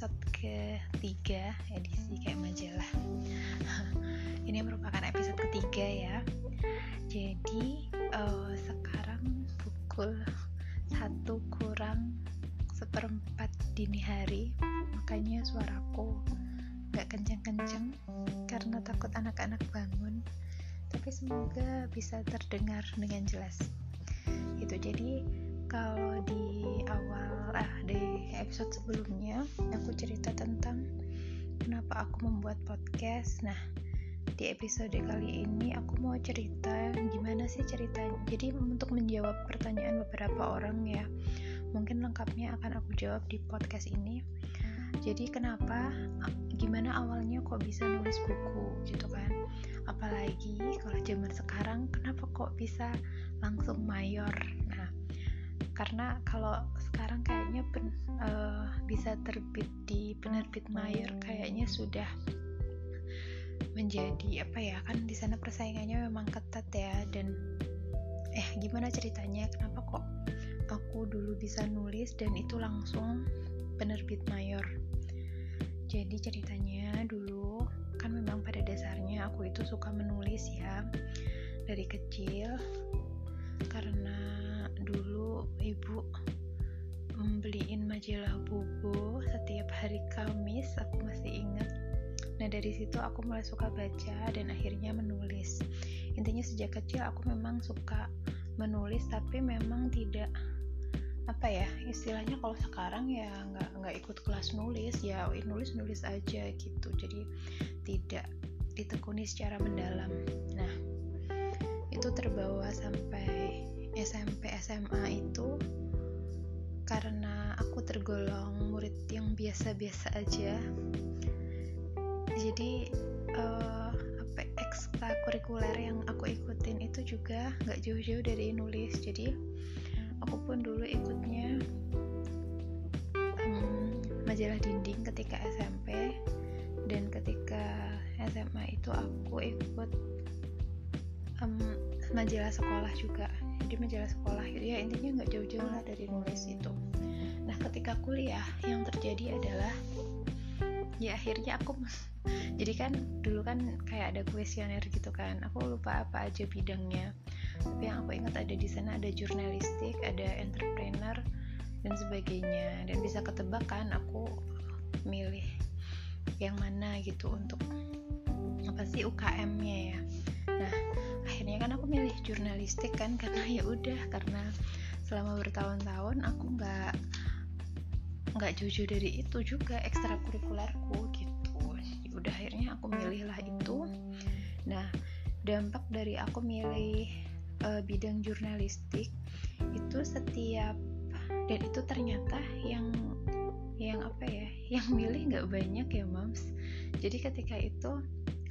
episode ketiga edisi kayak majalah. Ini merupakan episode ketiga ya. Jadi uh, sekarang pukul satu kurang seperempat dini hari. Makanya suaraku gak kenceng-kenceng karena takut anak-anak bangun. Tapi semoga bisa terdengar dengan jelas. Itu jadi kalau di awal ah di episode sebelumnya aku cerita tentang kenapa aku membuat podcast. Nah di episode kali ini aku mau cerita gimana sih ceritanya jadi untuk menjawab pertanyaan beberapa orang ya mungkin lengkapnya akan aku jawab di podcast ini. Jadi kenapa gimana awalnya kok bisa nulis buku gitu kan? Apalagi kalau zaman sekarang kenapa kok bisa langsung mayor? Nah karena kalau sekarang kayaknya pen, uh, bisa terbit di penerbit mayor kayaknya sudah menjadi apa ya kan di sana persaingannya memang ketat ya dan eh gimana ceritanya? Kenapa kok aku dulu bisa nulis dan itu langsung penerbit mayor jadi ceritanya dulu kan memang pada dasarnya aku itu suka menulis ya dari kecil. Karena dulu ibu membeliin majalah buku setiap hari Kamis aku masih ingat. Nah dari situ aku mulai suka baca dan akhirnya menulis. Intinya sejak kecil aku memang suka menulis tapi memang tidak apa ya istilahnya kalau sekarang ya nggak nggak ikut kelas nulis ya nulis nulis aja gitu. Jadi tidak ditekuni secara mendalam. Nah itu terbawa sampai SMP SMA itu karena aku tergolong murid yang biasa-biasa aja. Jadi uh, apa ekstrakurikuler yang aku ikutin itu juga nggak jauh-jauh dari nulis. Jadi aku pun dulu ikutnya um, majalah dinding ketika SMP dan ketika SMA itu aku ikut um, majalah sekolah juga jadi majalah sekolah. Ya intinya nggak jauh-jauh lah dari nulis itu. Nah ketika kuliah yang terjadi adalah ya akhirnya aku jadi kan dulu kan kayak ada kuesioner gitu kan. Aku lupa apa aja bidangnya. Tapi yang aku ingat ada di sana ada jurnalistik ada entrepreneur dan sebagainya. Dan bisa ketebak kan aku milih yang mana gitu untuk apa sih UKM-nya ya kan aku milih jurnalistik kan karena ya udah karena selama bertahun-tahun aku nggak nggak jujur dari itu juga ekstrakurikulerku gitu. Ya udah akhirnya aku milih lah itu. Nah dampak dari aku milih uh, bidang jurnalistik itu setiap dan itu ternyata yang yang apa ya yang milih nggak banyak ya mams. Jadi ketika itu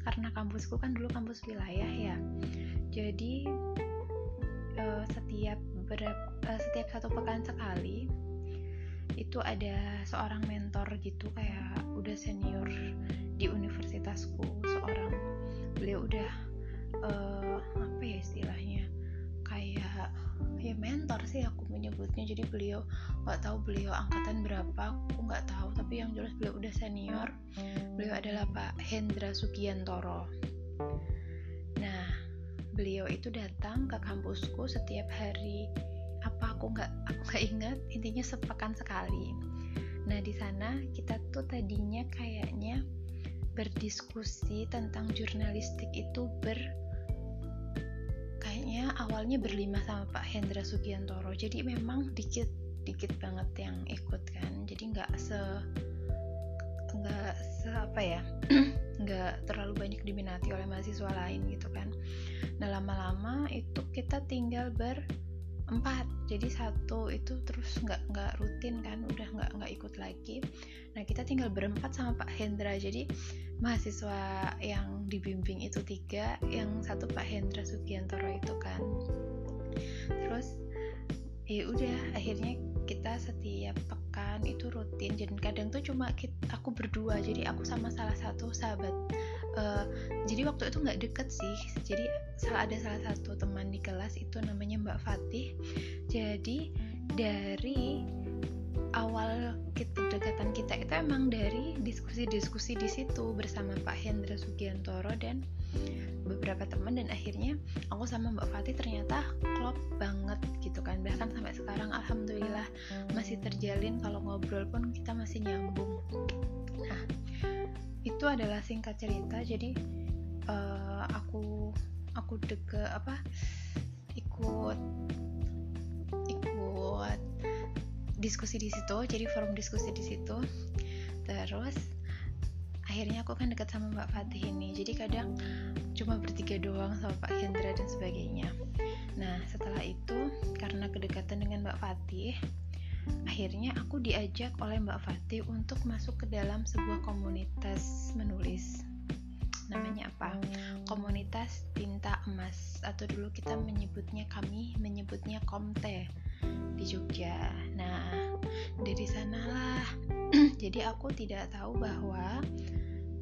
karena kampusku kan dulu kampus wilayah ya. Jadi uh, setiap berapa uh, setiap satu pekan sekali itu ada seorang mentor gitu kayak udah senior di universitasku seorang. Beliau udah uh, apa ya istilahnya kayak ya mentor sih aku menyebutnya. Jadi beliau nggak tahu beliau angkatan berapa aku nggak tahu. Tapi yang jelas beliau udah senior. Beliau adalah Pak Hendra Sugiantoro. Nah beliau itu datang ke kampusku setiap hari. Apa aku nggak aku nggak ingat? Intinya sepekan sekali. Nah di sana kita tuh tadinya kayaknya berdiskusi tentang jurnalistik itu ber kayaknya awalnya berlima sama Pak Hendra Sugiantoro. Jadi memang dikit dikit banget yang ikut kan. Jadi nggak se nggak se apa ya nggak terlalu banyak diminati oleh mahasiswa lain gitu kan. Nah lama-lama itu kita tinggal ber empat. Jadi satu itu terus nggak nggak rutin kan udah nggak nggak ikut lagi. Nah kita tinggal berempat sama Pak Hendra. Jadi mahasiswa yang dibimbing itu tiga yang satu Pak Hendra Sugiantoro itu kan. Terus ya udah akhirnya kita setiap pekan itu rutin. Dan kadang tuh cuma kita, aku berdua. Jadi aku sama salah satu sahabat uh, jadi waktu itu nggak deket sih. Jadi salah ada salah satu teman di kelas itu namanya Mbak Fatih. Jadi dari awal kedekatan kita itu emang dari diskusi-diskusi di situ bersama Pak Hendra Sugiantoro dan beberapa teman. Dan akhirnya aku sama Mbak Fatih ternyata klop banget gitu kan. Bahkan sampai sekarang alhamdulillah masih terjalin. Kalau ngobrol pun kita masih nyambung. nah itu adalah singkat cerita jadi uh, aku aku deke apa ikut ikut diskusi di situ jadi forum diskusi di situ. Terus akhirnya aku kan dekat sama Mbak Fatih ini jadi kadang cuma bertiga doang sama Pak Hendra dan sebagainya. Nah setelah itu karena kedekatan dengan Mbak Fatih akhirnya aku diajak oleh Mbak Fatih untuk masuk ke dalam sebuah komunitas menulis. Namanya apa? Komunitas tinta emas atau dulu kita menyebutnya kami menyebutnya komte di Jogja. Nah dari sanalah. Jadi aku tidak tahu bahwa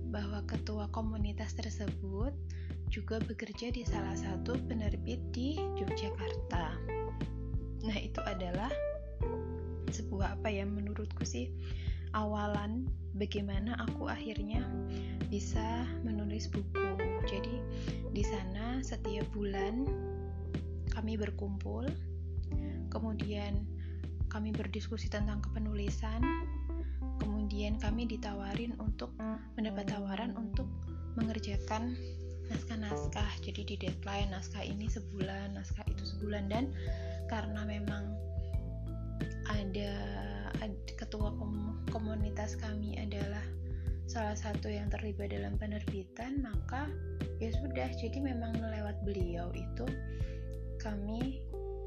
bahwa ketua komunitas tersebut juga bekerja di salah satu penerbit di Yogyakarta. Nah, itu adalah sebuah apa ya menurutku sih awalan bagaimana aku akhirnya bisa menulis buku. Jadi, di sana setiap bulan kami berkumpul, kemudian kami berdiskusi tentang kepenulisan, kemudian kami ditawarin untuk mendapat tawaran untuk mengerjakan naskah-naskah jadi di deadline naskah ini sebulan naskah itu sebulan dan karena memang ada, ada ketua kom komunitas kami adalah salah satu yang terlibat dalam penerbitan maka ya sudah. Jadi memang lewat beliau itu kami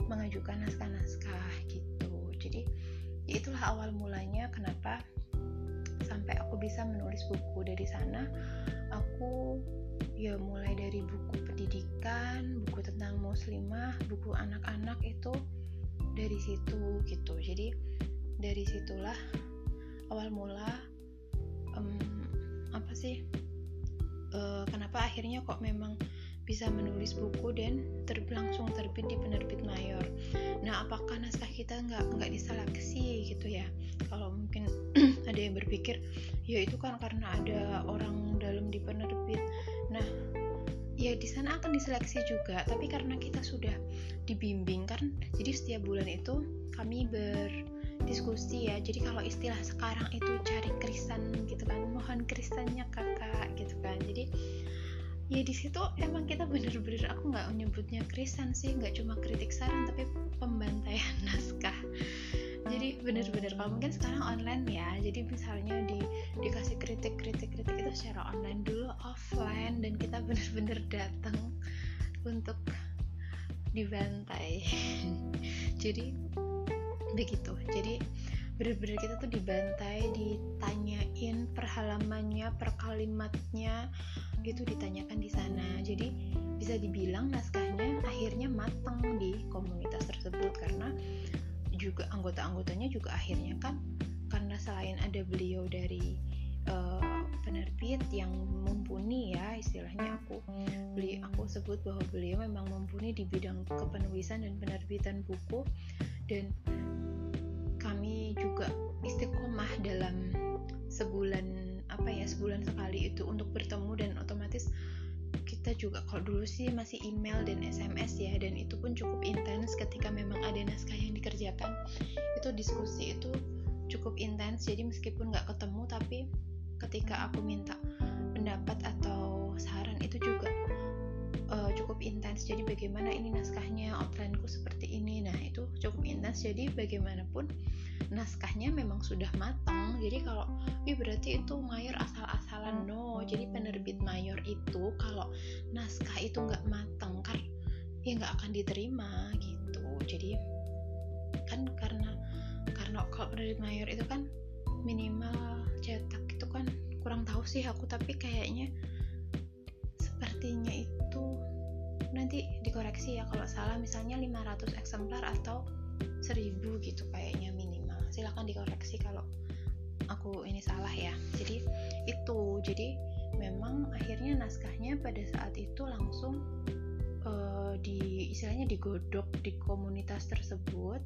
mengajukan naskah-naskah gitu. Jadi itulah awal mulanya kenapa sampai aku bisa menulis buku dari sana. Aku ya mulai dari buku pendidikan buku tentang muslimah buku anak-anak itu dari situ gitu jadi dari situlah awal mula um, apa sih uh, kenapa akhirnya kok memang bisa menulis buku dan ter langsung terbit di penerbit mayor. Nah, apakah naskah kita nggak nggak diseleksi gitu ya? Kalau mungkin ada yang berpikir, ya itu kan karena ada orang dalam di penerbit. Nah, ya di sana akan diseleksi juga, tapi karena kita sudah dibimbing kan, jadi setiap bulan itu kami berdiskusi ya. Jadi kalau istilah sekarang itu cari krisan gitu kan, mohon krisannya kakak gitu kan. Jadi ya di situ emang kita bener-bener aku nggak menyebutnya krisan sih nggak cuma kritik saran tapi pembantaian naskah bener-bener. Kalau mungkin sekarang online ya. Jadi misalnya di dikasih kritik kritik kritik itu secara online dulu offline dan kita bener-bener datang untuk dibantai. Jadi begitu. Jadi bener-bener kita tuh dibantai ditanyain perhalamannya perkalimatnya itu ditanyakan di sana. Jadi bisa dibilang naskahnya akhirnya matang di komunitas tersebut karena juga anggota-anggotanya juga akhirnya kan karena selain ada beliau dari uh, penerbit yang mumpuni ya istilahnya aku beli aku sebut bahwa beliau memang mumpuni di bidang kepenulisan dan penerbitan buku. Dan kami juga istiqomah dalam sebulan apa ya sebulan sekali itu untuk bertemu dan otomatis kita juga kalau dulu sih masih email dan SMS ya dan itu pun cukup intens ketika memang ada naskah yang dikerjakan. Itu diskusi itu cukup intens jadi meskipun nggak ketemu tapi ketika aku minta pendapat atau saran itu juga uh, cukup intens. Jadi bagaimana ini naskahnya outlineku seperti ini. Nah itu cukup intens. Jadi bagaimanapun naskahnya memang sudah matang. Jadi kalau wih berarti itu mayor asal-asalan. No jadi penerbit mayor itu kalau naskah itu nggak matang kan ya nggak akan diterima gitu. Jadi kan karena karena kalau penerbit mayor itu kan minimal cetak itu kan kurang tahu sih aku tapi kayaknya sepertinya itu nanti dikoreksi ya kalau salah misalnya 500 eksemplar atau 1000 gitu kayaknya silahkan dikoreksi kalau aku ini salah ya. Jadi itu. Jadi memang akhirnya naskahnya pada saat itu langsung uh, di istilahnya digodok di komunitas tersebut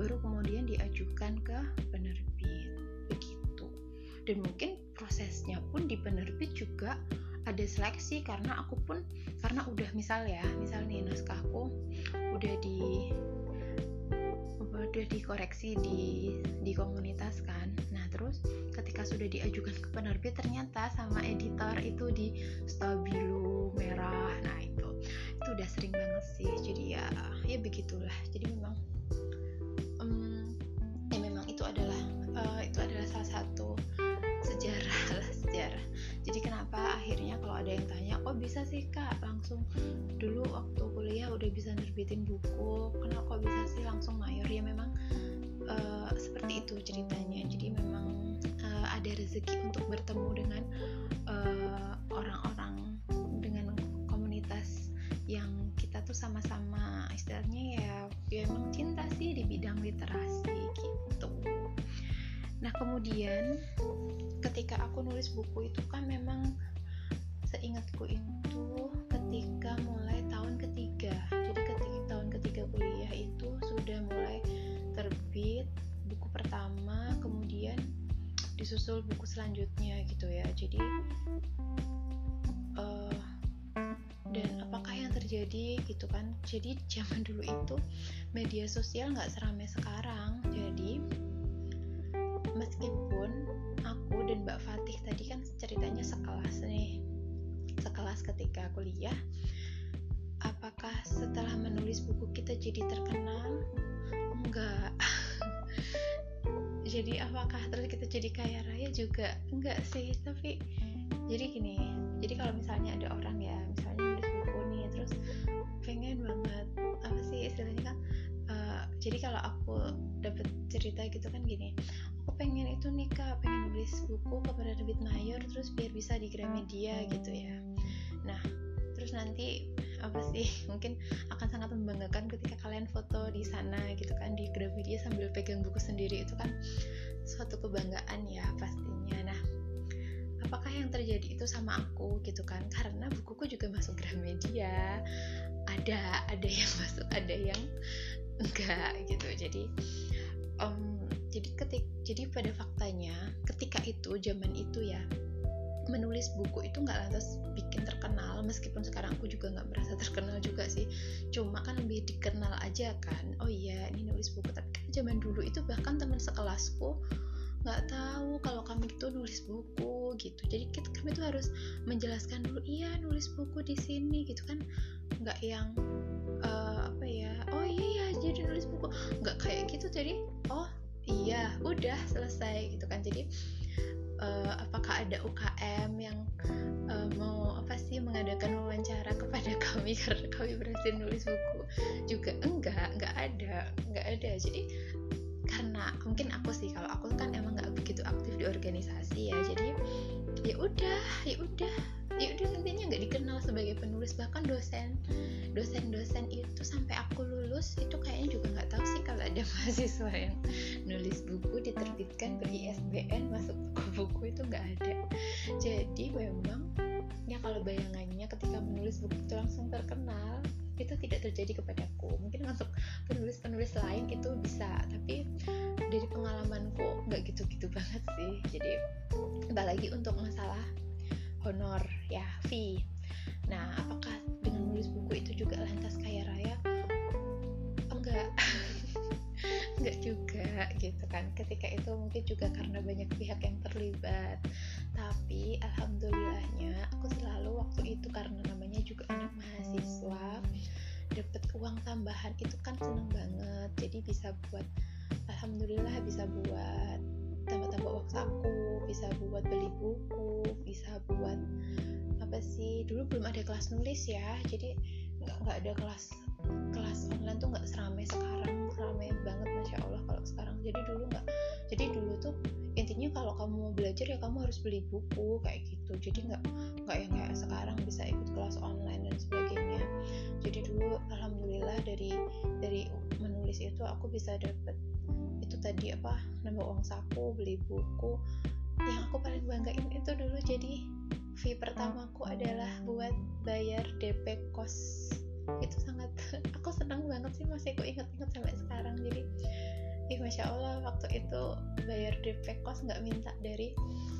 baru kemudian diajukan ke penerbit. Begitu. Dan mungkin prosesnya pun di penerbit juga ada seleksi karena aku pun karena udah misal ya misal nih naskahku udah di udah dikoreksi di di komunitas kan? Nah terus ketika sudah diajukan ke penerbit ternyata sama editor itu di stabilo merah. Nah itu itu udah sering banget sih. Jadi ya ya begitulah. Jadi memang um, ya memang itu adalah uh, itu adalah salah satu sejarah lah sejarah. Jadi kenapa akhirnya kalau ada yang tanya kok bisa sih kak langsung dulu waktu udah bisa nerbitin buku kenapa kok bisa sih langsung mayor. Ya memang uh, seperti itu ceritanya. Jadi memang uh, ada rezeki untuk bertemu dengan eh, orang-orang uh, dengan komunitas yang kita tuh sama-sama istilahnya ya ya emang cinta sih di bidang literasi gitu. Nah kemudian ketika aku nulis buku itu kan memang seingatku itu ketika mulai disusul buku selanjutnya gitu ya. Jadi uh, dan apakah yang terjadi gitu kan? Jadi zaman dulu itu media sosial nggak seramai sekarang. Jadi meskipun aku dan Mbak Fatih tadi kan ceritanya sekelas nih sekelas ketika kuliah apakah setelah menulis buku kita jadi terkenal? Enggak jadi apakah terus kita jadi kaya raya juga? Enggak sih tapi jadi gini jadi kalau misalnya ada orang ya misalnya nulis buku nih terus pengen banget apa sih istilahnya kan uh, jadi kalau aku dapat cerita gitu kan gini aku pengen itu nih kak pengen nulis buku kepada David Mayor terus biar bisa di Gramedia gitu ya. Nah terus nanti apa sih mungkin akan sangat membanggakan ketika kalian foto di sana gitu kan di Gramedia sambil pegang buku sendiri itu kan suatu kebanggaan ya pastinya. Nah apakah yang terjadi itu sama aku gitu kan? Karena bukuku juga masuk Gramedia. Ada ada yang masuk ada yang enggak gitu. Jadi um, jadi ketik jadi pada faktanya ketika itu zaman itu ya menulis buku itu nggak lantas bikin terkenal meskipun sekarang aku juga nggak merasa terkenal juga sih. Cuma kan lebih dikenal aja kan oh iya ini nulis buku. Tapi kan zaman dulu itu bahkan teman sekelasku nggak tahu kalau kami itu nulis buku gitu. Jadi kita, kami itu harus menjelaskan dulu iya nulis buku di sini gitu kan. Nggak yang uh, apa ya oh iya ya jadi nulis buku. Nggak kayak gitu. Jadi oh iya udah selesai gitu kan. Jadi uh, apakah ada UKM yang uh, mau apa sih mengadakan wawancara kepada kami? Karena kami berhasil nulis buku. Juga enggak enggak ada enggak ada. Jadi karena mungkin aku sih kalau aku kan emang nggak begitu aktif di organisasi ya. Jadi ya udah ya udah ya udah intinya nggak dikenal sebagai penulis bahkan dosen dosen-dosen itu sampai aku lulus itu kayaknya juga nggak tahu sih kalau ada mahasiswa yang nulis buku diterbitkan beri ISBN masuk buku buku itu nggak ada. Jadi memang ya kalau bayangannya ketika menulis buku itu langsung terkenal itu tidak terjadi kepadaku. Mungkin untuk penulis-penulis lain itu bisa tapi dari pengalamanku nggak gitu-gitu banget sih. Jadi lagi untuk masalah honor ya fee. Nah apakah dengan menulis buku itu juga lantas kaya raya? Enggak. Enggak juga gitu kan. Ketika itu mungkin juga karena banyak pihak yang terlibat. Tapi alhamdulillahnya aku selalu waktu itu karena namanya juga anak mahasiswa dapat uang tambahan. Itu kan seneng banget. Jadi bisa buat alhamdulillah bisa buat tambah-tambah uang saku bisa buat beli buku bisa buat apa sih dulu belum ada kelas nulis ya jadi nggak nggak ada kelas kelas online tuh nggak seramai sekarang seramai banget masya allah kalau sekarang. Jadi dulu nggak jadi dulu tuh intinya kalau kamu mau belajar ya kamu harus beli buku kayak gitu. Jadi nggak nggak yang kayak sekarang bisa ikut kelas online dan sebagainya. Jadi dulu alhamdulillah dari dari menulis itu aku bisa dapet itu tadi apa nambah uang saku beli buku. Yang aku paling banggain itu dulu jadi fee pertamaku adalah buat bayar DP kos. Itu sangat aku senang banget sih masih aku ingat-ingat sampai sekarang. Jadi ih masya allah waktu itu bayar DP kos nggak minta dari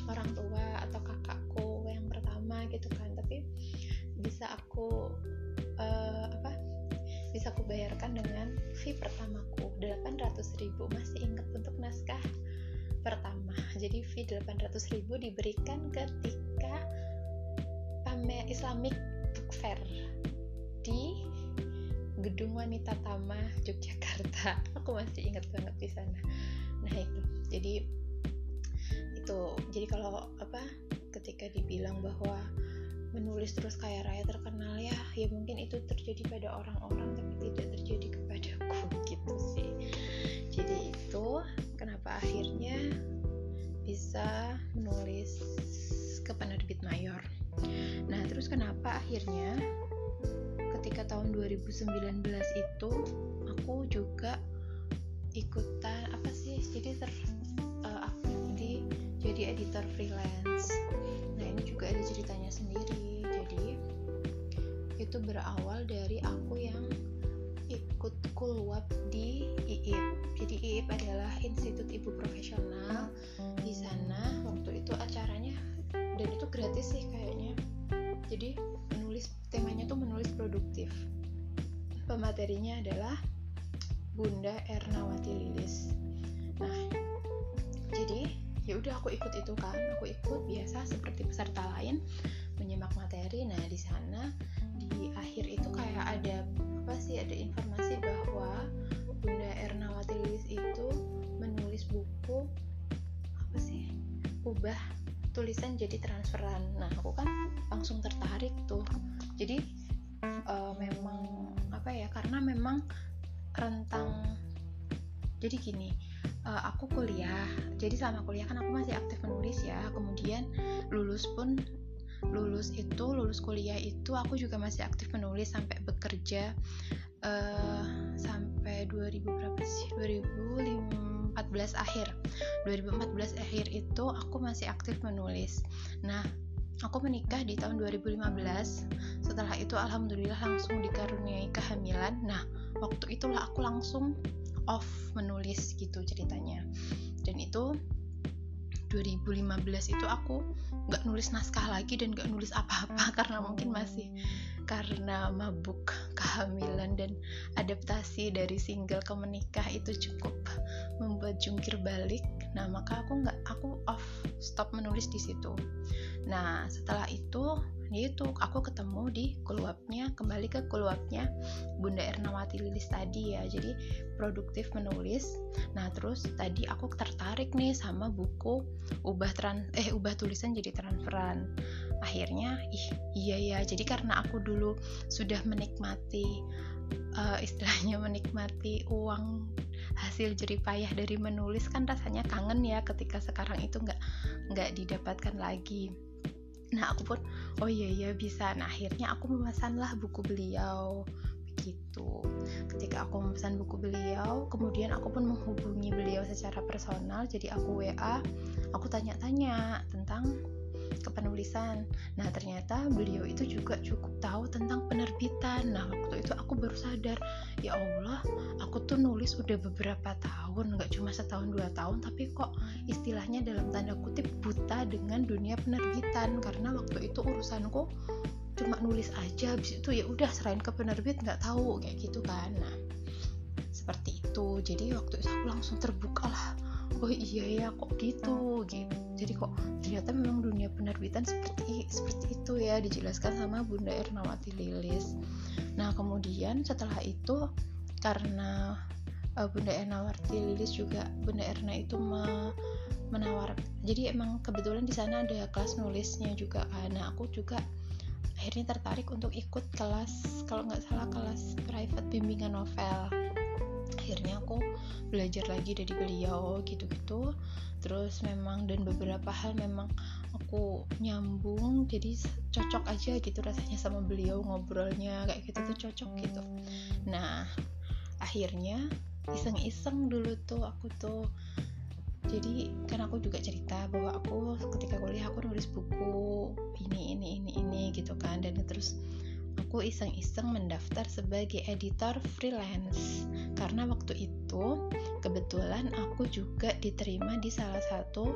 orang tua atau kakakku yang pertama gitu kan. Tapi bisa aku bisa aku bayarkan dengan fee pertamaku. 800 ribu masih ingat untuk naskah pertama. Jadi fee 800 ribu diberikan ketika pamer Islamic Book Fair di Gedung Wanita Tama Yogyakarta. Aku masih ingat banget di sana. Nah itu. Jadi itu. Jadi kalau apa ketika dibilang bahwa menulis terus kaya raya terkenal ya ya mungkin itu terjadi pada orang-orang tapi tidak terjadi kepadaku gitu sih. Jadi itu kenapa akhirnya bisa menulis ke penerbit mayor. Nah terus kenapa akhirnya ketika tahun 2019 itu aku juga ikutan apa sih jadi ter uh, di jadi editor freelance ini juga ada ceritanya sendiri. Jadi itu berawal dari aku yang ikut kulwap di IIP jadi IIP adalah Institut Ibu Profesional di sana. Waktu itu acaranya dan itu gratis sih kayaknya. Jadi menulis temanya tuh menulis produktif. Pematerinya adalah Bunda Ernawati Lilis. Nah jadi ya udah aku ikut itu kan. Aku ikut biasa seperti peserta lain menyimak materi. Nah di sana di akhir itu kayak ada apa sih ada informasi bahwa Bunda Ernawati Lilis itu menulis buku apa sih ubah tulisan jadi transferan. Nah aku kan langsung tertarik tuh. Jadi uh, memang apa ya karena memang rentang jadi gini uh, aku kuliah. Jadi selama kuliah kan aku masih aktif menulis ya. Kemudian lulus pun lulus itu lulus kuliah itu aku juga masih aktif menulis sampai bekerja uh, sampai 2000 berapa sih? 2014 akhir. 2014 akhir itu aku masih aktif menulis. Nah aku menikah di tahun 2015 setelah itu alhamdulillah langsung dikaruniai kehamilan. Nah waktu itulah aku langsung off menulis gitu ceritanya. Dan itu 2015 itu aku nggak nulis naskah lagi dan nggak nulis apa-apa karena mungkin masih karena mabuk kehamilan dan adaptasi dari single ke menikah itu cukup membuat jungkir balik. Nah maka aku nggak aku off stop menulis di situ. Nah setelah itu itu. Aku ketemu di keluapnya kembali ke keluapnya Bunda Ernawati Lilis tadi ya. Jadi produktif menulis. Nah terus tadi aku tertarik nih sama buku ubah tran eh ubah tulisan jadi transferan. Akhirnya ih iya ya. Jadi karena aku dulu sudah menikmati uh, istilahnya menikmati uang hasil jeripayah dari menulis kan rasanya kangen ya ketika sekarang itu nggak nggak didapatkan lagi nah aku pun oh iya iya bisa. Nah akhirnya aku memesanlah buku beliau begitu. Ketika aku memesan buku beliau kemudian aku pun menghubungi beliau secara personal jadi aku WA aku tanya-tanya tentang kepenulisan. Nah, ternyata beliau itu juga cukup tahu tentang penerbitan. Nah, waktu itu aku baru sadar, ya Allah, aku tuh nulis udah beberapa tahun, nggak cuma setahun dua tahun, tapi kok istilahnya dalam tanda kutip buta dengan dunia penerbitan karena waktu itu urusanku cuma nulis aja, habis itu ya udah serain ke penerbit nggak tahu kayak gitu kan. Nah, seperti itu. Jadi waktu itu aku langsung terbuka lah oh iya ya kok gitu gitu jadi kok ternyata memang dunia penerbitan seperti seperti itu ya dijelaskan sama Bunda Ernawati Lilis. Nah kemudian setelah itu karena uh, Bunda Ernawati Lilis juga Bunda Erna itu me menawar jadi emang kebetulan di sana ada kelas nulisnya juga karena aku juga akhirnya tertarik untuk ikut kelas kalau nggak salah kelas private bimbingan novel. Akhirnya aku belajar lagi dari beliau gitu-gitu terus memang dan beberapa hal memang aku nyambung jadi cocok aja gitu rasanya sama beliau ngobrolnya kayak gitu tuh cocok gitu. Nah akhirnya iseng-iseng dulu tuh aku tuh jadi kan aku juga cerita bahwa aku ketika kuliah aku nulis buku ini ini ini ini gitu kan dan terus aku iseng-iseng mendaftar sebagai editor freelance. Karena waktu itu kebetulan aku juga diterima di salah satu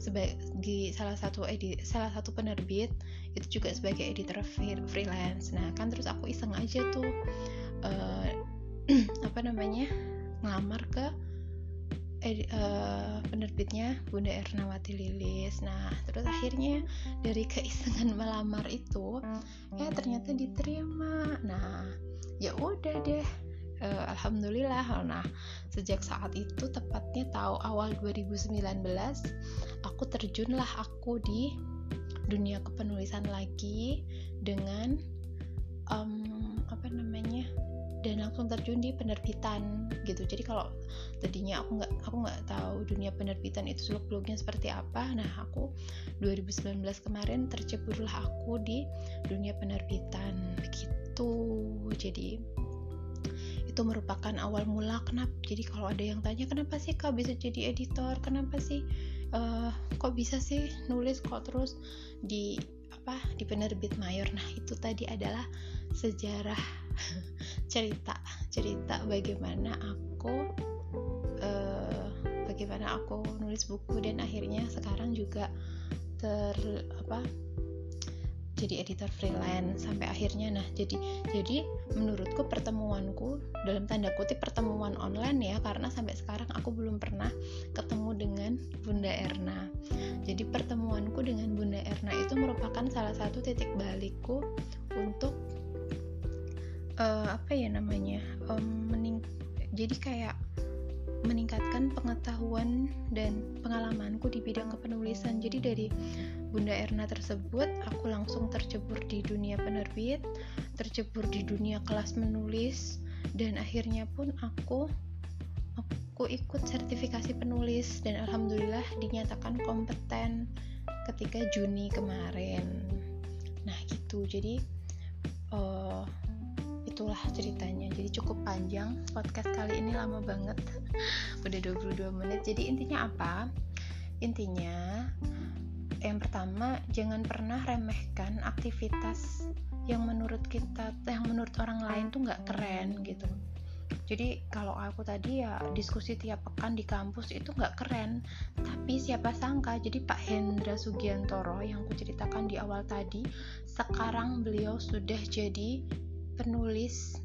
sebagai salah satu edit salah satu penerbit itu juga sebagai editor freelance. Nah kan terus aku iseng aja tuh uh, apa namanya ngelamar ke edi, uh, penerbitnya Bunda Ernawati Lilis. Nah terus akhirnya dari keisengan melamar itu ternyata diterima. Nah ya udah deh. Uh, alhamdulillah. Nah sejak saat itu tepatnya tahu awal 2019 aku terjunlah aku di dunia kepenulisan lagi dengan um, apa namanya dan langsung terjun di penerbitan gitu. Jadi kalau tadinya aku nggak aku nggak tahu dunia penerbitan itu seluk beluknya seperti apa nah aku 2019 kemarin terceburlah aku di dunia penerbitan begitu jadi itu merupakan awal mula kenapa jadi kalau ada yang tanya kenapa sih kak bisa jadi editor? Kenapa sih uh, kok bisa sih nulis kok terus di apa di penerbit mayor. Nah itu tadi adalah sejarah cerita cerita bagaimana aku uh, bagaimana aku nulis buku dan akhirnya sekarang juga ter apa jadi editor freelance sampai akhirnya. Nah jadi jadi menurutku pertemuanku dalam tanda kutip pertemuan online ya karena sampai sekarang aku belum pernah ketemu dengan Bunda Erna. Jadi pertemuanku dengan Bunda Erna itu merupakan salah satu titik balikku untuk uh, apa ya namanya um, mening jadi kayak meningkatkan pengetahuan dan pengalamanku di bidang kepenulisan. Jadi dari Bunda Erna tersebut, aku langsung tercebur di dunia penerbit, tercebur di dunia kelas menulis, dan akhirnya pun aku aku ikut sertifikasi penulis dan alhamdulillah dinyatakan kompeten ketika Juni kemarin. Nah gitu, jadi uh, itulah ceritanya. Jadi cukup panjang. Podcast kali ini lama banget. Udah 22 menit. Jadi intinya apa? Intinya yang pertama jangan pernah remehkan aktivitas yang menurut kita yang menurut orang lain tuh nggak keren gitu. Jadi kalau aku tadi ya diskusi tiap pekan di kampus itu nggak keren. Tapi siapa sangka jadi Pak Hendra Sugiantoro yang aku ceritakan di awal tadi sekarang beliau sudah jadi penulis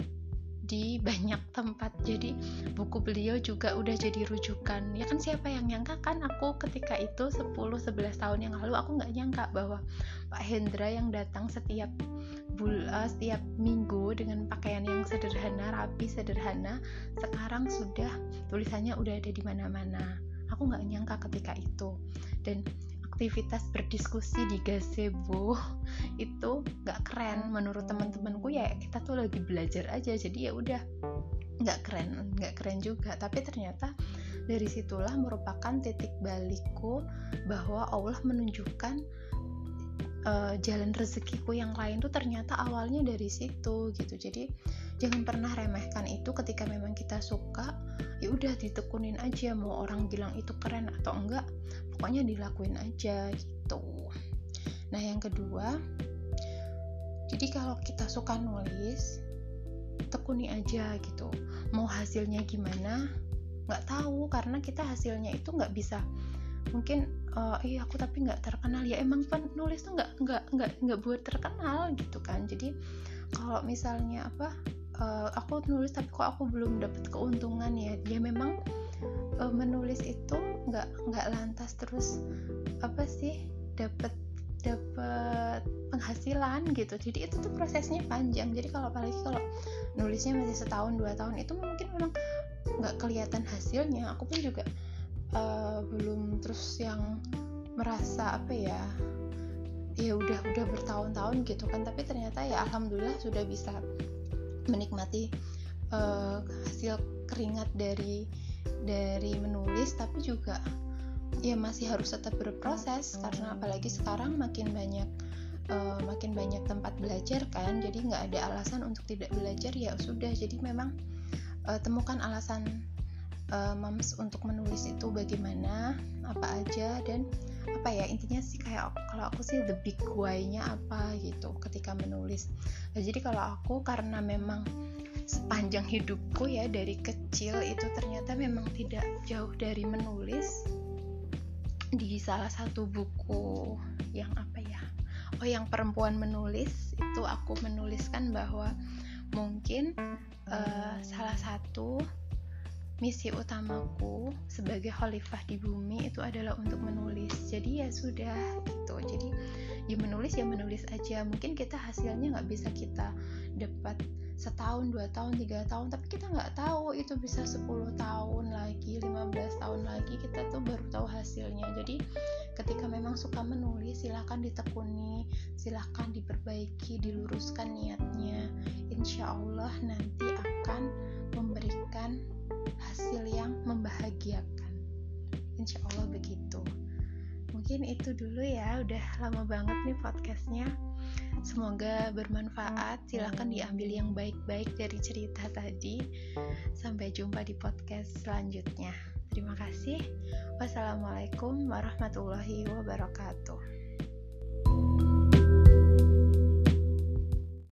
di banyak tempat. Jadi buku beliau juga udah jadi rujukan. Ya kan siapa yang nyangka? Kan aku ketika itu 10-11 tahun yang lalu aku nggak nyangka bahwa Pak Hendra yang datang setiap bul uh, setiap minggu dengan pakaian yang sederhana rapi sederhana sekarang sudah tulisannya udah ada di mana-mana. Aku nggak nyangka ketika itu. Dan aktivitas berdiskusi di gazebo itu nggak keren menurut teman-temanku ya kita tuh lagi belajar aja. Jadi ya udah nggak keren nggak keren juga. Tapi ternyata dari situlah merupakan titik balikku bahwa Allah menunjukkan uh, jalan rezekiku yang lain tuh ternyata awalnya dari situ gitu. Jadi jangan pernah remehkan itu ketika memang kita suka ya udah ditekunin aja mau orang bilang itu keren atau enggak pokoknya dilakuin aja gitu. Nah yang kedua jadi kalau kita suka nulis tekuni aja gitu. Mau hasilnya gimana nggak tahu karena kita hasilnya itu nggak bisa mungkin uh, iya aku tapi nggak terkenal. Ya emang penulis tuh nggak nggak nggak nggak buat terkenal gitu kan. Jadi kalau misalnya apa uh, aku nulis tapi kok aku belum dapat keuntungan ya. Dia memang uh, menulis itu nggak nggak lantas terus apa sih dapat dapat penghasilan gitu. Jadi itu tuh prosesnya panjang. Jadi kalau apalagi kalau nulisnya masih setahun dua tahun itu mungkin memang nggak kelihatan hasilnya. Aku pun juga uh, belum terus yang merasa apa ya ya udah udah bertahun-tahun gitu kan. Tapi ternyata ya alhamdulillah sudah bisa menikmati uh, hasil keringat dari dari menulis tapi juga ya masih harus tetap berproses karena apalagi sekarang makin banyak uh, makin banyak tempat belajar kan jadi nggak ada alasan untuk tidak belajar ya sudah. Jadi memang uh, temukan alasan uh, mams untuk menulis itu bagaimana apa aja dan apa ya intinya sih kayak kalau aku sih the big why-nya apa gitu ketika menulis. Nah, jadi kalau aku karena memang sepanjang hidupku ya dari kecil itu ternyata memang tidak jauh dari menulis di salah satu buku yang apa ya oh yang perempuan menulis itu aku menuliskan bahwa mungkin uh, salah satu misi utamaku sebagai khalifah di bumi itu adalah untuk menulis. Jadi ya sudah gitu. Jadi ya menulis ya menulis aja. Mungkin kita hasilnya nggak bisa kita dapat setahun dua tahun tiga tahun tapi kita nggak tahu itu bisa 10 tahun lagi 15 tahun lagi kita tuh baru tahu hasilnya. Jadi ketika memang suka menulis silahkan ditekuni silahkan diperbaiki diluruskan niatnya. Insya Allah nanti akan memberikan hasil yang membahagiakan insya Allah begitu mungkin itu dulu ya udah lama banget nih podcastnya Semoga bermanfaat. Silahkan diambil yang baik-baik dari cerita tadi. Sampai jumpa di podcast selanjutnya. Terima kasih. Wassalamualaikum warahmatullahi wabarakatuh.